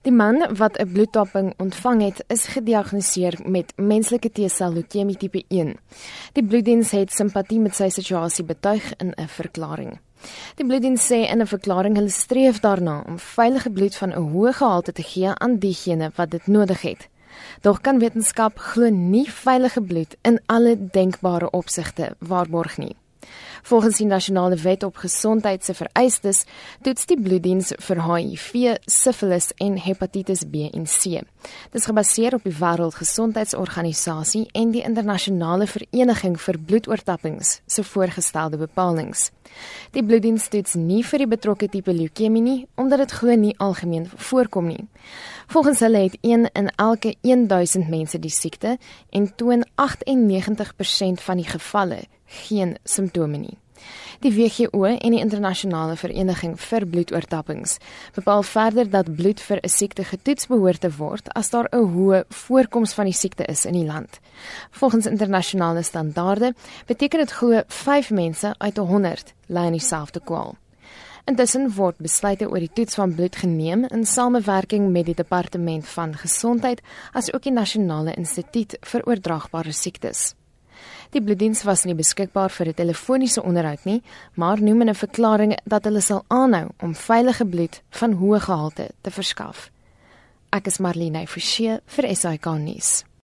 Die man wat 'n bloedtapping ontvang het, is gediagnoseer met menslike T-sel leukemie tipe 1. Die bloeddiens het simpatie met sy situasie betuig in 'n verklaring. Die bloeddiens sê in 'n verklaring hulle streef daarna om veilige bloed van 'n hoë gehalte te gee aan diegene wat dit nodig het. Doch kan wetenskap glo nie veilige bloed in alle denkbare opsigte waarborg nie. Volgens die nasionale wet op gesondheid se vereistes, toets die bloeddiens vir HIV, sifilis en hepatitis B en C. Dit is gebaseer op die Wêreldgesondheidsorganisasie en die internasionale vereniging vir bloedoortappings se voorgestelde bepalinge. Die bloeddiens toets nie vir die betrokke tipe leukemie nie, omdat dit glo nie algemeen voorkom nie. Volgens hulle het 1 in elke 1000 mense die siekte en toon 98% van die gevalle geen simptome nie. Die WHO en die internasionale vereniging vir bloedoortappings bepaal verder dat bloed vir 'n siekte getoets behoort te word as daar 'n hoë voorkoms van die siekte is in die land. Volgens internasionale standaarde beteken dit glo 5 mense uit 100 ly aan dieselfde kwaal. Intussen word besluite oor die toets van bloed geneem in samewerking met die departement van gesondheid asook die nasionale instituut vir oordraagbare siektes. Die bloeddiens was nie beskikbaar vir 'n telefoniese onderhoud nie, maar noem in 'n verklaring dat hulle sal aanhou om veilige bloed van hoë gehalte te verskaf. Ek is Marlene Forsie vir SAK nuus.